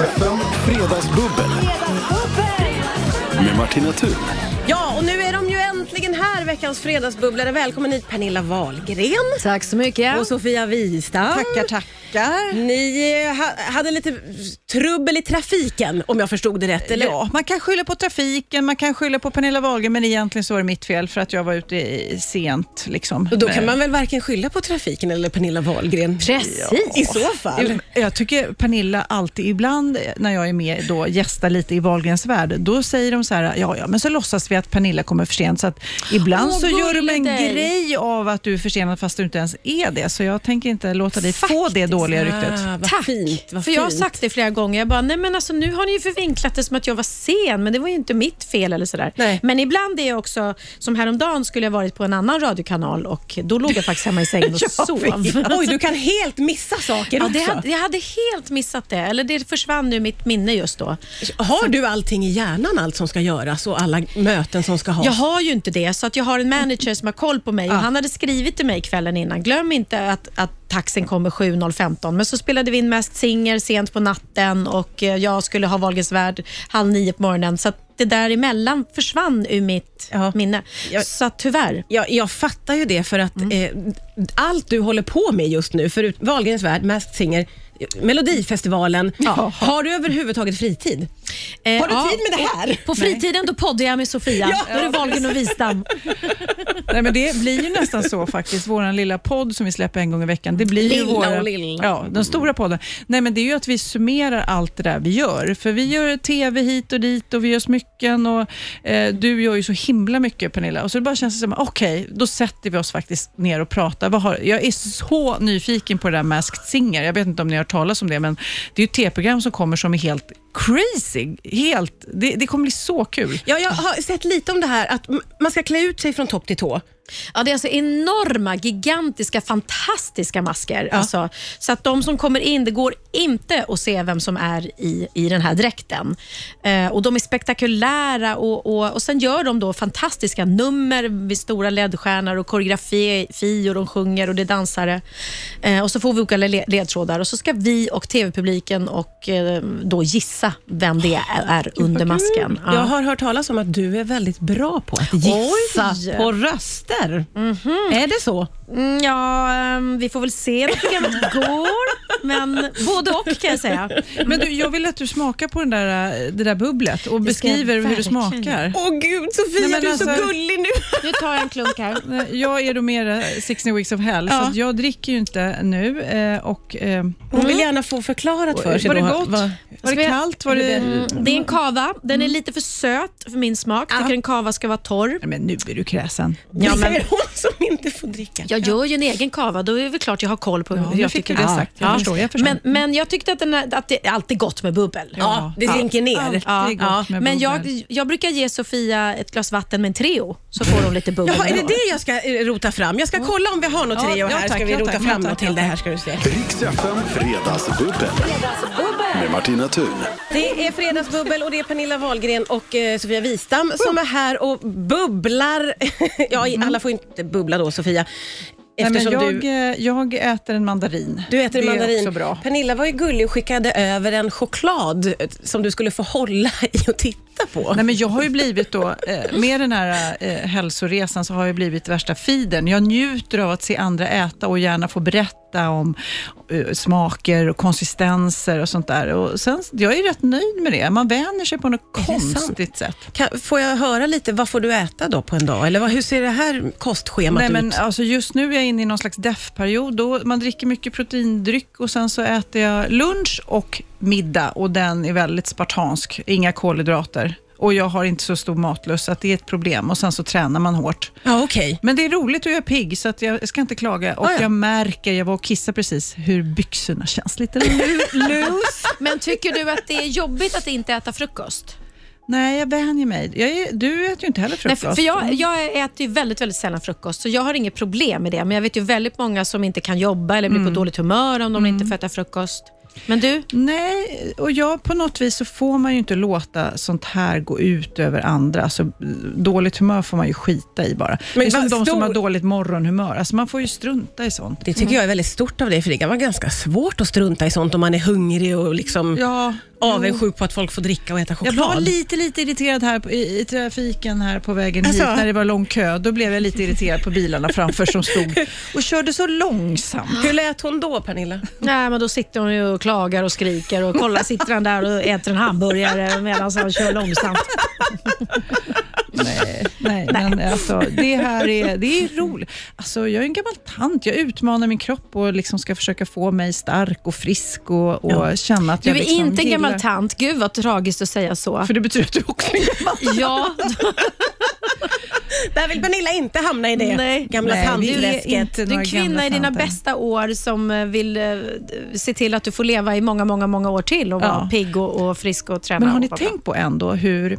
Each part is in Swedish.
Fredagsbubbel med Martina Thun. Ja, och nu är de ju äntligen här, veckans fredagsbubblare. Välkommen hit Pernilla Wahlgren Tack så mycket. och Sofia Wistam. Tackar, tackar. Ni eh, ha, hade lite trubbel i trafiken om jag förstod det rätt, eller? Ja, man kan skylla på trafiken, man kan skylla på Pernilla Wahlgren, men egentligen så var det mitt fel för att jag var ute i, sent. Liksom. Och då kan man väl varken skylla på trafiken eller Pernilla Wahlgren? Precis. I så fall. Jag tycker Pernilla alltid, ibland när jag är med då gästar lite i Wahlgrens värld, då säger de så här, ja, ja, men så låtsas vi att Pernilla kommer för sent, så att ibland Åh, så gör de en dig. grej av att du är försenad fast du inte ens är det, så jag tänker inte låta dig få det dåliga ryktet. Ah, vad Tack. fint. Vad För jag har fint. sagt det flera gånger. Jag bara, nej men alltså nu har ni ju förvinklat det som att jag var sen, men det var ju inte mitt fel eller sådär. Nej. Men ibland är jag också, som häromdagen skulle jag varit på en annan radiokanal och då låg jag faktiskt hemma i sängen och sov. Oj, du kan helt missa saker Ja, också. det hade, jag hade helt missat det, eller det försvann ur mitt minne just då. Har du allting i hjärnan, allt som ska göras och alla möten som ska ha? Jag har ju inte det, så att jag har en manager som har koll på mig. Och han hade skrivit till mig kvällen innan, glöm inte att, att taxin kommer 7.015. Men så spelade vi in Masked Singer sent på natten och eh, jag skulle ha Wahlgrens värld halv nio på morgonen. Så det där emellan försvann ur mitt Ja. minne. Jag- Så att tyvärr. Jag, jag fattar ju det för att Mm. eh, allt du håller på med just nu, förut Wahlgrens värld, Masked Singer, Melodifestivalen, har du överhuvudtaget fritid? Eh, Har du ja, tid med det här? På fritiden då poddar jag med Sofia. Ja. Då är det Wahlgren och Wistam. Nej, men det blir ju nästan så faktiskt. Vår lilla podd som vi släpper en gång i veckan. Det blir ju Lilla våra, och lilla. Ja, den stora podden. Nej, men det är ju att vi summerar allt det där vi gör. För vi gör TV hit och dit och vi gör smycken och eh, du gör ju så himla mycket Pernilla. Och så det bara känns det som, okej, då sätter vi oss faktiskt ner och pratar. Vad har, jag är så nyfiken på det där Masked Singer. Jag vet inte om ni har hört talas om det, men det är ju ett tv-program som kommer som är helt crazy. Helt, det, det kommer bli så kul. Ja, jag har sett lite om det här att man ska klä ut sig från topp till tå. Ja, det är alltså enorma, gigantiska, fantastiska masker. Alltså, så att de som kommer in, det går inte att se vem som är i, i den här dräkten. Eh, och De är spektakulära och, och, och sen gör de då fantastiska nummer vid stora ledstjärnor och koreografi och de sjunger och det är dansare. Eh, och Så får vi olika le- ledtrådar och så ska vi och tv-publiken och eh, då gissa vem det är, är under masken. Ja. Jag har hört talas om att du är väldigt bra på att gissa Oj. på röster. Är det så? Mm, ja, ehm, vi får väl se hur programmet går. Men både och kan jag säga. Men du, jag vill att du smakar på den där, det där bubblet och Det beskriver hur det smakar. Åh gud Sofia, Nej, men du är så alltså- gullig nu. Nu tar jag en klunk här. Nej, Jag är då mer 16 weeks of hell, Ja. så att jag dricker ju inte nu. eh, Och, eh, Hon vill gärna få förklarat för sig. var det gott? Vad- Var det kallt? Var det... Mm, det är en kava. Den är lite för söt för min smak. Jag tycker en kava ska vara torr. Men nu är du kräsen. Ja, men säger hon som inte får dricka. jag gör ju en egen kava, då är det väl klart jag har koll på Ja, hur jag tycker det sagt. Jag förstår, jag förstår. Men, men jag tyckte att, den är, att det är alltid gott med bubbel. Ja, det rinker ner. Alltid Ja, ja. Men jag, jag brukar ge Sofia ett glas vatten med en Treo, så får hon lite bubbel. Jaha, är det det jag ska eh, rota fram? Jag ska kolla om vi har något Ja, Treo ja, här. tack, ska vi ja, rota fram ja, något till det här ska du se. FM Fredagsbubbel med Martina Thun. Det är fredagsbubbel och det är Pernilla Wahlgren och eh, Sofia Wistam som är här och bubblar. ja, i- alla får inte bubbla då Sofia. Nej, men jag, du, eh, jag äter en mandarin. du äter det mandarin. är också bra. Pernilla var ju gullig och skickade över en choklad eh, som du skulle få hålla i och titta på. Nej, men jag har ju blivit då, eh, med den här eh, hälsoresan så har jag blivit värsta feeden. Jag njuter av att se andra äta och gärna få berätta om eh, smaker och konsistenser och sånt där. Och sen, jag är rätt nöjd med det. Man vänjer sig på något konstigt sätt. Kan, får jag höra lite, vad får du äta då på en dag? Eller vad, hur ser det här kostschemat Nej, men, ut? alltså just nu är jag inne i någon slags DEF-period. Då Man dricker mycket proteindryck och sen så äter jag lunch och middag och den är väldigt spartansk. Inga kolhydrater. Och jag har inte så stor matlust, så att det är ett problem. Och sen så tränar man hårt. Ja, okej. Men det är roligt och jag är pigg, så att jag ska inte klaga. Och Ah, ja. jag märker, jag var och kissade precis, hur byxorna känns lite lo- loose. Men tycker du att det är jobbigt att inte äta frukost? Nej, jag vänjer mig. Jag är, du äter ju inte heller Nej, frukost. för för jag, jag äter ju väldigt, väldigt sällan frukost, så jag har inget problem med det. Men jag vet ju väldigt många som inte kan jobba eller blir på dåligt humör om de inte får äta frukost. Men du? Nej, och jag på något vis så får man ju inte låta sånt här gå ut över andra. Alltså, dåligt humör får man ju skita i bara. Men det är som de som har dåligt morgonhumör. Alltså, man får ju strunta i sånt. Det tycker jag är väldigt stort av dig, för det kan vara ganska svårt att strunta i sånt om man är hungrig och liksom Ja, avundsjuk på att folk får dricka och äta Jag choklad. var lite, lite irriterad här på, i, i trafiken här på vägen Alltså. hit när det var lång kö. Då blev jag lite irriterad på bilarna framför som stod och körde så långsamt. Hur lät hon då, Pernilla? Nej, men då sitter hon ju och klagar och skriker och kolla sitter han där och äter en hamburgare medan han kör långsamt. Nej, nej, men alltså, det här är, det är roligt. Alltså, jag är en gammal tant. Jag utmanar min kropp och liksom ska försöka få mig stark och frisk och, och känna att Du jag är liksom inte en gillar- gammal tant. Gud vad tragiskt att säga så. För det betyder att du också är en gammal Ja, Där vill Pernilla inte hamna i det Nej. gamla Nej, tandträsket. du är en kvinna i dina tanter. bästa år som eh, vill eh, se till att du får leva i många, många, många år till och vara Ja. pigg och, och frisk och träna. Men har ni tänkt på ändå hur,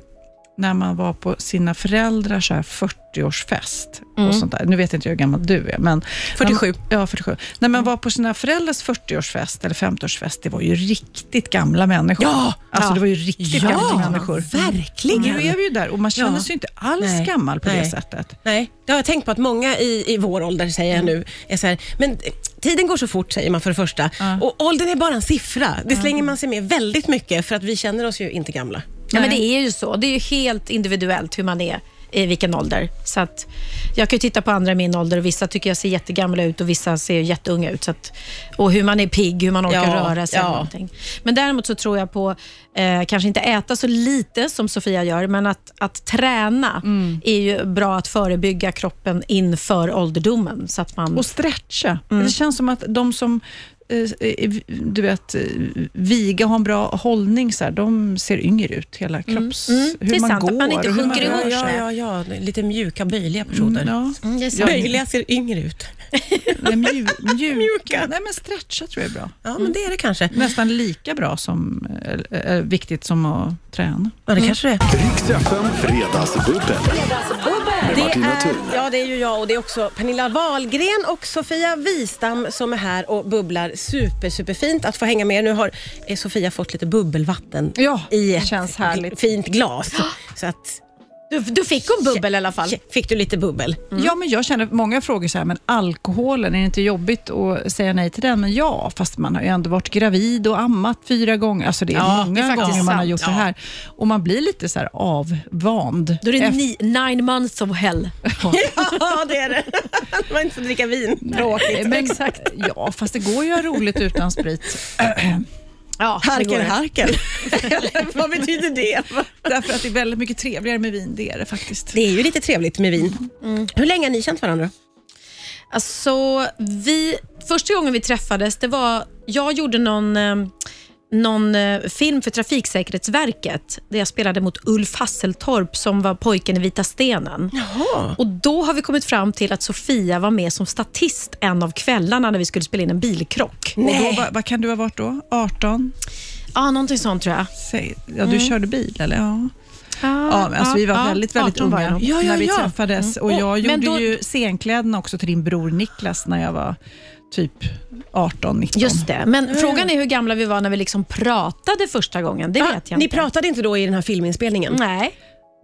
när man var på sina föräldrars så här 40-årsfest Mm. och sånt där. Nu vet inte jag hur gammal du är, men... 47. Ja, 47. När man var på sina föräldrars 40-årsfest eller 50-årsfest, det var ju riktigt gamla människor. Ja! Alltså Ja. det var ju riktigt gamla människor. verkligen. Nu är vi ju där och man känner Ja. sig inte alls Nej. gammal på det Nej. sättet. Nej, det har jag tänkt på att många i, i vår ålder, säger jag nu, är så här, men tiden går så fort säger man för det första. Och åldern är bara en siffra. Det slänger man sig med väldigt mycket för att vi känner oss ju inte gamla. Ja, men det är ju så. Det är ju helt individuellt hur man är i vilken ålder. Så att jag kan ju titta på andra i min ålder och vissa tycker jag ser jättegamla ut och vissa ser jätteunga ut. Så att, och hur man är pigg, hur man orkar Ja, röra sig. ja. Någonting. Men däremot så tror jag på, eh, kanske inte äta så lite som Sofia gör, men att, att träna Mm. är ju bra att förebygga kroppen inför ålderdomen. Så att man, Och stretcha. Mm. Det känns som att de som du vet, eh, viga har en bra hållning, så här, de ser yngre ut. Hela kropps... Mm. Det Hur är man sant, går att man inte och sjunker ihop. Ja, sig. ja, ja. Lite mjuka, böjliga personer. Mm, ja. Mm, det. Böjliga ser yngre ut. Nej, mju, mjuka. Mjuka. Nej, men stretcha tror jag är bra. Ja, men det är det kanske. Nästan lika bra som, eh, eh, viktigt som att träna. Ja, det kanske det är. Riks FM Fredagsbubbel. Det är, ja, det är ju jag och det är också Pernilla Wahlgren och Sofia Wistam som är här och bubblar super, superfint att få hänga med. Nu har eh, Sofia fått lite bubbelvatten Ja, i ett känns härligt. fint glas. Så att, Du, du fick en bubbel i alla fall. fick du lite bubbel. Ja, men jag känner, många frågar så här, men alkoholen, är det inte jobbigt att säga nej till den? Men ja, fast man har ju ändå varit gravid och ammat fyra gånger. Alltså det är Ja, många det är faktiskt gånger man har gjort så Ja. här. Och man blir lite så här avvand. Då är det Efter- ni, nine months of hell. Ja, det är det. Man inte får dricka vin. Tråkigt. Men, Exakt. Ja, fast det går ju att ha roligt utan sprit. Ja, Harkel, harkel. Vad betyder det? Därför att det är väldigt mycket trevligare med vin, det är det faktiskt. Det är ju lite trevligt med vin. Hur länge har ni känt varandra? Alltså, vi, första gången vi träffades, det var, jag gjorde någon, eh, någon eh, film för Trafiksäkerhetsverket där jag spelade mot Ulf Hasseltorp som var pojken i Vita stenen. Jaha. Och Då har vi kommit fram till att Sofia var med som statist en av kvällarna när vi skulle spela in en bilkrock. Och då, Nej. vad, vad kan du ha varit då? 18? Ja, någonting sånt tror jag. Säg, ja, du körde bil eller? Ja. Ja, Ja, alltså, vi var väldigt, väldigt 18 var jag unga. Ja, ja, när vi ja. träffades. Och Och- jag gjorde men då- ju scenkläderna också till din bror Niklas när jag var typ 18, 19. Just det, men frågan är hur gamla vi var när vi liksom pratade första gången. Det Ah, vet jag ni inte. pratade inte då i den här filminspelningen? Nej.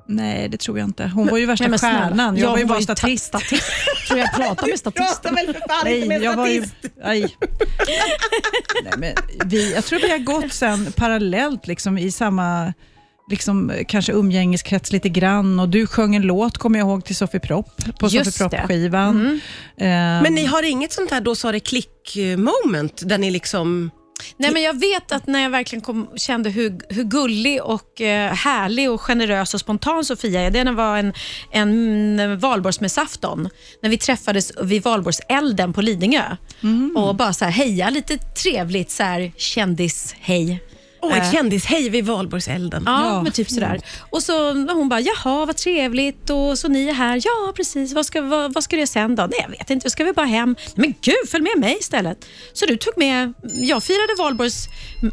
Nej, det tror jag inte. Hon var ju värsta Nej, men snälla. stjärnan. Jag var ju bara ta- statist. statist. Tror jag pratade med statisten. Prata väl för fan inte Nej, med jag var ju... Aj. Nej, men vi, jag tror vi har gått sen parallellt liksom, i samma liksom, kanske umgängeskrets lite grann. Och du sjöng en låt, kommer jag ihåg, till Sofie Propp på Just Sofie. Propp-skivan. Eh, Men ni har inget sånt här då sa det klick-moment där ni liksom... Nej, men jag vet att när jag verkligen kom, kände hur, hur gullig och eh, härlig och generös och spontan Sofia är, det var en, en valborgsmässoafton, när vi träffades vid valborgselden på Lidingö och bara så här, heja lite trevligt, så här, kändis-hej. Åh, ett Eh, kändishej vid valborgselden. Ja, Ja. men typ sådär. Och så hon bara, jaha vad trevligt och så ni är här. Ja, precis. Vad ska, vad, vad ska du göra sen då? Nej, jag vet inte. Ska vi bara hem? Men gud, följ med mig istället. Så du tog med, jag firade valborgs...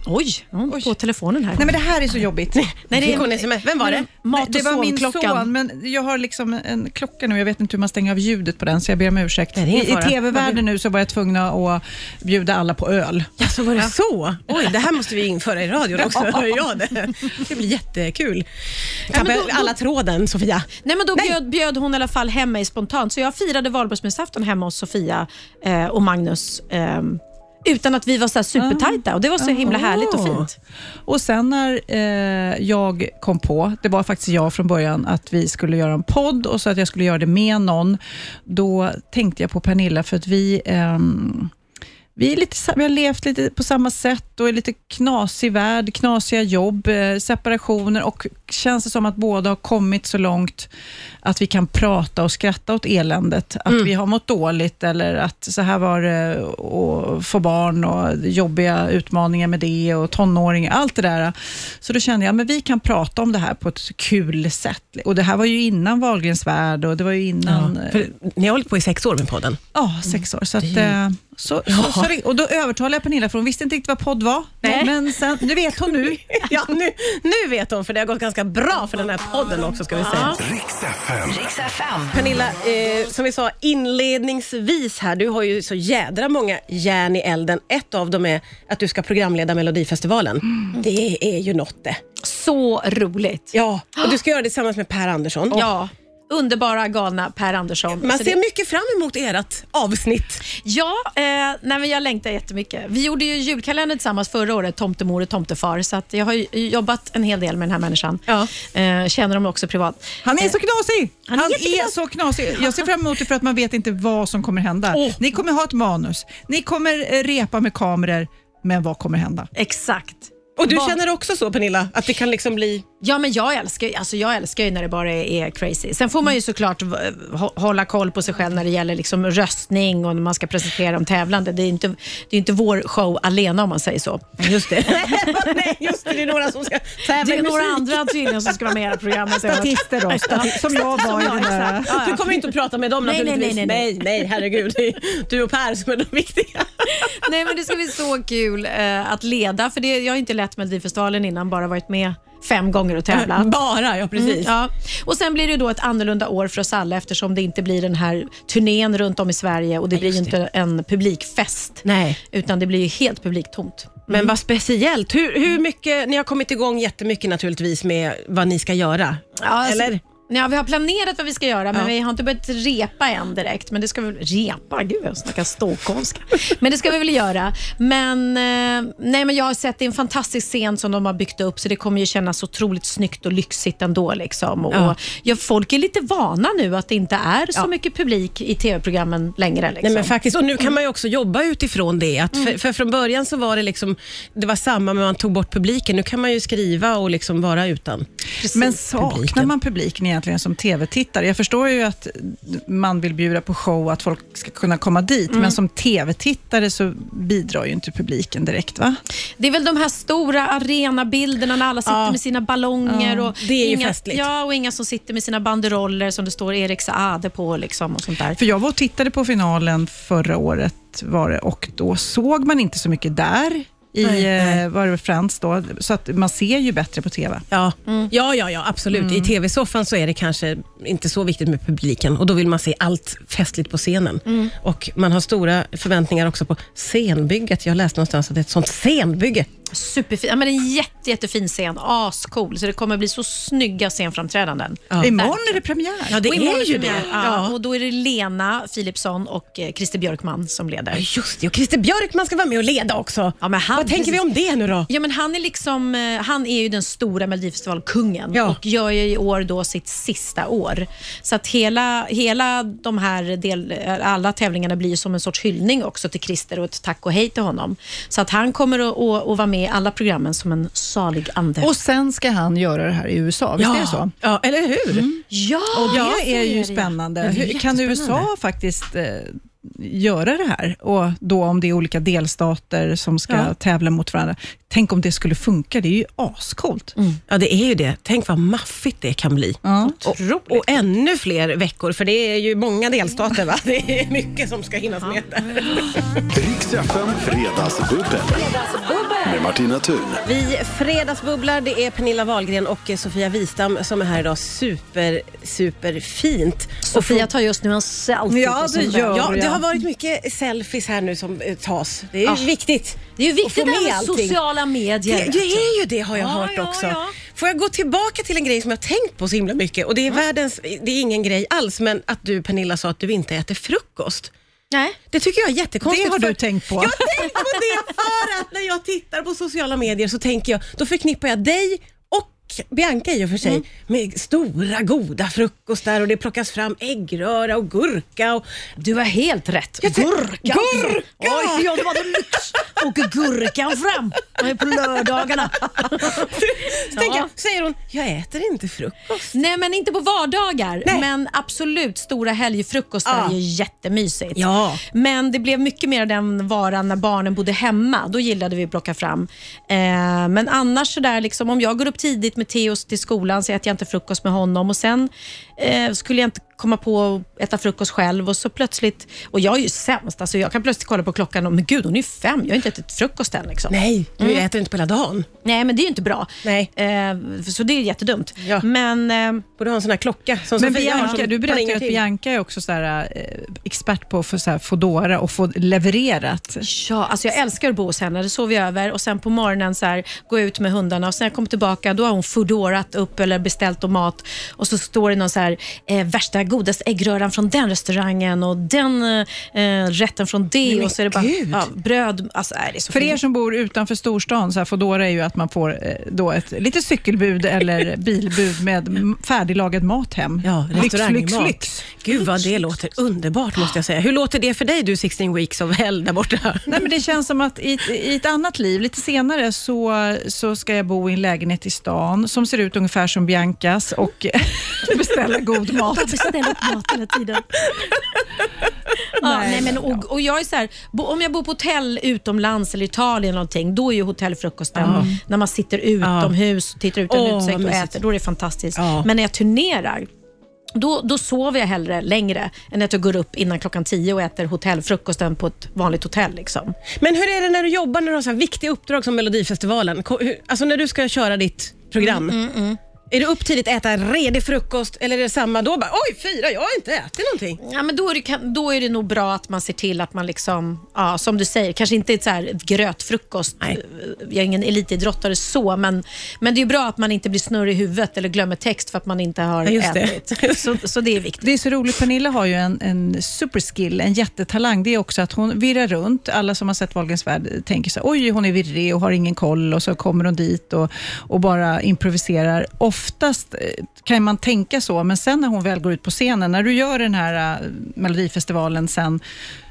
Oj, hon på telefonen här. Nej, men det här är så jobbigt. Nej, det sms? Vem var det? Mat och det var min son, men jag har liksom en klocka nu. Jag vet inte hur man stänger av ljudet på den, så jag ber om ursäkt. Nej, är I, tv-världen nu så var jag tvungen att bjuda alla på öl. Ja, så var det så? Oj, det här måste vi införa i radion också, hör jag det. Det blir jättekul. Då- då- alla tråden, Sofia. Nej, men då Nej. bjöd, bjöd hon i alla fall hem mig spontant. Så jag firade valborgsmässoafton hemma hos Sofia eh, och Magnus. ehm, utan att vi var så här supertajta och det var så himla härligt och fint. Och sen när eh, jag kom på, det var faktiskt jag från början, att vi skulle göra en podd och så att jag skulle göra det med någon, då tänkte jag på Pernilla för att vi ehm, vi, är lite, vi har levt lite på samma sätt och är lite knasig värld, knasiga jobb, eh, separationer och känns det som att båda har kommit så långt att vi kan prata och skratta åt eländet. Att vi har mått dåligt eller att så här var det att få barn och jobbiga utmaningar med det och tonåringar, allt det där. Så då kände jag, men vi kan prata om det här på ett kul sätt. Och det här var ju innan Wahlgrens värld och det var ju innan... För ni har hållit på i sex år med podden. Ja, sex år. Så att, Det så, så, så, det- och då övertalade jag Pernilla, för hon visste inte riktigt vad podd var. Nej. Men sen, det vet hon nu. Ja, nu, nu vet hon, för det har gått ganska bra för den här podden också, ska vi säga. Riks FM. Riks FM. Pernilla, eh, som vi sa inledningsvis här, du har ju så jädra många järn i elden. Ett av dem är att du ska programleda Melodifestivalen. Det är ju något det. Så roligt. Ja, och du ska göra det tillsammans med Per Andersson. Ja, underbara, galna Per Andersson. Man ser det- mycket fram emot ert avsnitt. Ja, eh, nej, jag längtar jättemycket. Vi gjorde ju julkalender tillsammans förra året, Tomtemor och Tomtefar, så att jag har jobbat en hel del med den här människan. Ja. Eh, känner dem också privat. Han är så knasig! Han Han, är är, så knasig. Jag ser fram emot det för att man vet inte vad som kommer hända. Åh. Ni kommer ha ett manus, ni kommer eh, repa med kameror, men vad kommer hända? Exakt. Och du känner också så Pernilla, att det kan liksom bli... Ja, men jag älskar, ju- alltså jag älskar ju när det bara är, är crazy. Sen får man ju såklart hålla koll på sig själv när det gäller liksom röstning och när man ska presentera de tävlande. Det är inte, det är inte vår show alena om man säger så. Just det. Nej, just det. Det är några som ska tävla Det är några andra tydligen som ska vara med i programmet. Statister då, stati- som jag var i den där. Du kommer inte att prata med dem Nej, nej, naturligtvis. nej, nej, nej, nej, herregud. Det är du och Per som är de viktiga. Nej, men det ska bli så kul eh, att leda. För det, jag har inte lett Melodifestivalen innan, bara varit med fem gånger och tävlat. Bara, ja precis. Mm, ja. Och Sen blir det då ett annorlunda år för oss alla eftersom det inte blir den här turnén runt om i Sverige och det blir ju just inte en publikfest. Nej. Utan det blir ju helt publiktomt. Men vad speciellt. Hur, hur mycket, ni har kommit igång jättemycket naturligtvis med vad ni ska göra. Ja, alltså, Eller? Ja, vi har planerat vad vi ska göra, men vi har inte börjat repa än direkt. Men det ska vi väl, repa? Gud, jag snackar stockholmska. men det ska vi väl göra. Men, eh, nej, men jag har sett det är en fantastisk scen som de har byggt upp, så det kommer ju kännas otroligt snyggt och lyxigt ändå. Liksom. Och, Ja. ja. folk är lite vana nu att det inte är så Ja. mycket publik i tv-programmen längre. Liksom. Nej, men faktiskt. Och nu kan man ju också jobba utifrån det. Att för, för från början så var det liksom, det var samma men man tog bort publiken. Nu kan man ju skriva och liksom vara utan. Men saknar publiken. man publiken egentligen som tv-tittare? Jag förstår ju att man vill bjuda på show, att folk ska kunna komma dit, Mm. men som tv-tittare så bidrar ju inte publiken direkt, va? Det är väl de här stora arenabilderna när alla sitter Ja. med sina ballonger. Ja, och det är ju inga, festligt. Ja, och inga som sitter med sina banderoller som det står Erik Saade på liksom och sånt där. För jag var och tittade på finalen förra året var det, och då såg man inte så mycket där i Nej, nej. eh, var det Friends då, så att man ser ju bättre på TV. Ja, ja, ja, ja absolut. I tv-soffan så är det kanske inte så viktigt med publiken och då vill man se allt festligt på scenen. Och Man har stora förväntningar också på scenbygget. Jag läste någonstans att det är ett sånt scenbygge. Superfin. Ja, men en jätte, jättefin scen. Ascool. Så det kommer bli så snygga scenframträdanden. Ja. Imorgon är det premiär. Ja, det Och är ju det. Ja. Ja. Och då är det Lena Philipsson och eh, Christer Björkman som leder. just det. Och Christer Björkman ska vara med och leda också. Ja, men han- Vad tänker vi om det nu då? Ja, men han, är liksom, eh, han är ju den stora Melodifestivalkungen Ja. och gör ju i år då sitt sista år. Så att hela, hela de här del, eh, alla tävlingarna blir som en sorts hyllning också till Christer och ett tack och hej till honom. Så att han kommer att, att, att vara med i alla programmen som en salig ande. Och sen ska han göra det här i USA, visst är det så? Ja, eller hur? ja, Och det ja, så är ju spännande. Det är kan. USA faktiskt eh, göra det här. Och då om det är olika delstater som ska Ja. tävla mot varandra. Tänk om det skulle funka, det är ju ascoolt. Ja, det är ju det. Tänk vad maffigt det kan bli. Ja. Och, och ännu fler veckor, för det är ju många delstater. Va? Det är mycket som ska hinnas med där. Riks FM Fredagsbubbel. Med Martina Thun. Vi fredagsbubblar. Det är Pernilla Wahlgren och Sofia Wistam som är här idag. Super, super fint. Sofia tar just nu en selfie Ja, det gör väg. Ja, det jag. har varit mycket selfies här nu som eh, tas. Det är Ah. viktigt. Det är ju att viktigt få det här med med allting. sociala medier. Det, det är ju det har jag Ja, hört ja, också. ja. Får jag gå tillbaka till en grej som jag har tänkt på så himla mycket och det är världens, det är ingen grej alls, men att du Pernilla sa att du inte äter frukost. Nej. Det tycker jag är jättekonstigt. Det har du för- tänkt på. Jag har tänkt på det för att när jag tittar på sociala medier så tänker jag, då förknippar jag dig Bianca i och för sig Mm. med stora goda frukostar och det plockas fram äggröra och gurka. Och, Du har helt rätt. Jag Gurka! Gurka! Oj, ja, det var det lyx. Åker gurkan fram på lördagarna. så tänker jag, säger hon, jag äter inte frukost. Nej, men inte på vardagar. Nej. Men absolut, stora helgfrukostar Ja. är ju jättemysigt. Ja. Men det blev mycket mer av den varan när barnen bodde hemma. Då gillade vi att plocka fram. Eh, men annars sådär, liksom, om jag går upp tidigt med Theos till skolan så äter jag inte frukost med honom. Och sen eh, skulle jag inte komma på att äta frukost själv och så plötsligt, och jag är ju sämst, alltså jag kan plötsligt kolla på klockan och men gud hon är ju fem, jag har inte ätit frukost än. Liksom. Nej, du äter inte på hela dagen. Nej, men det är ju inte bra. Nej. Eh, så det är jättedumt. Ja. Men eh, Borde ha en sån här klocka som Men Sofia Bianca, som du berättade ju att. Bianca är också så här, eh, expert på att få så här Foodora och få levererat. Ja, alltså jag älskar att bo hos henne. Det sover jag över och sen på morgonen så här, går jag ut med hundarna och sen när jag kommer tillbaka då har hon foodorat upp eller beställt och mat och så står det någon så här, eh, värsta godaste äggröran från den restaurangen och den eh, rätten från det men och så är det bara ja, bröd. Alltså, är det så För er fint. som bor utanför storstan, så här, Foodora är ju att man får eh, då ett litet cykelbud eller bilbud med färdiglagad mat hem. Ja, lyx, lyx, lyx. Gud vad det låter underbart måste jag säga. Hur låter det för dig du 16 weeks of hell där borta? Nej, men det känns som att i, ett- i ett annat liv, lite senare, så, så ska jag bo i en lägenhet i stan som ser ut ungefär som Biancas och beställa god mat. Jag beställer upp mat hela tiden. ja, nej, men, och, och jag är så här, bo, om jag bor på hotell utomlands eller Italien någonting, då är ju hotellfrukosten när man sitter utomhus och tittar ut en Åh, utsikt och mysigt. äter. Då är det fantastiskt. Ja. Men när jag turnerar, då, då sover jag hellre längre än att jag går upp innan klockan tio och äter hotellfrukosten på ett vanligt hotell. Liksom. Men hur är det när du jobbar, när du har så viktiga uppdrag som Melodifestivalen? Alltså när du ska köra ditt program. Mm, Är det upp tidigt att äta en redig frukost eller är det samma då? Bara, Oj, fyra, jag har inte ätit någonting. Ja, men då, är det, kan- då är det nog bra att man ser till att man, liksom, ja, som du säger, kanske inte ett så här grötfrukost. Nej. Jag är ingen elitidrottare så, men, men det är bra att man inte blir snurrig i huvudet eller glömmer text för att man inte har Ja, just det. ätit. Så, så det är viktigt. Det är så roligt, Pernilla har ju en, en superskill, en jättetalang. Det är också att hon virrar runt. Alla som har sett Wahlgrens värld tänker så här, oj hon är virrig och har ingen koll och så kommer hon dit och, och bara improviserar. Oftast eh, kan man tänka så, men sen när hon väl går ut på scenen, när du gör den här eh, Melodifestivalen sen,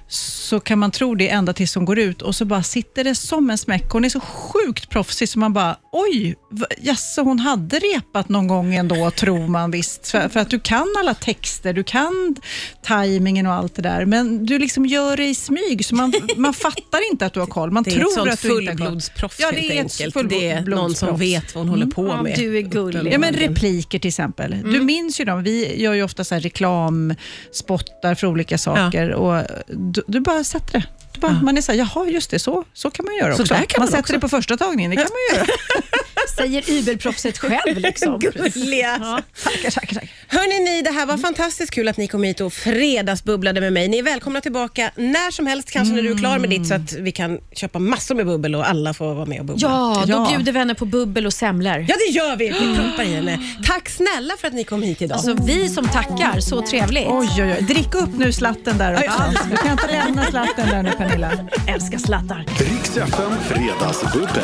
så kan man tro det ända tills hon går ut och så bara sitter det som en smäck. Hon är så sjukt proffsig så man bara, oj, jaså hon hade repat någon gång ändå, tror man visst. För, för att du kan alla texter, du kan tajmingen och allt det där, men du liksom gör det i smyg, så man, man fattar inte att du har koll. Man Det är tror ett sånt att du inte har koll. fullblodsproffs Ja, det helt är ett enkelt. Det är någon som fullblodsproffs. vet vad hon håller på Ja, med. du är gullig. Ja, men repliker till exempel. Du Mm. minns ju dem. Vi gör ju ofta så reklamspottar för olika saker och du, du bara sätter det. Bara, Man är så här, jaha just det, så, så kan man göra Så också. man sätter också. det på första tagningen, det kan man göra. Säger Uber-proffset själv. Liksom. Gulliga. Ja. tackar, tackar, tackar. Hörni, ni, det här var fantastiskt kul att ni kom hit och fredagsbubblade med mig. Ni är välkomna tillbaka när som helst, kanske när du är klar med ditt så att vi kan köpa massor med bubbel och alla får vara med och bubbla. Ja, då Ja. bjuder vi henne på bubbel och semlor. Ja, det gör vi. Vi proppar i henne. Tack snälla för att ni kom hit idag. Alltså vi som tackar, så trevligt. Oj, oj, oj. Drick upp nu slatten där också. Du kan inte lämna slatten där nu Pernilla. Älskar slattar. Riks FM Fredagsbubbel.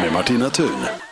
Med Martina Thun.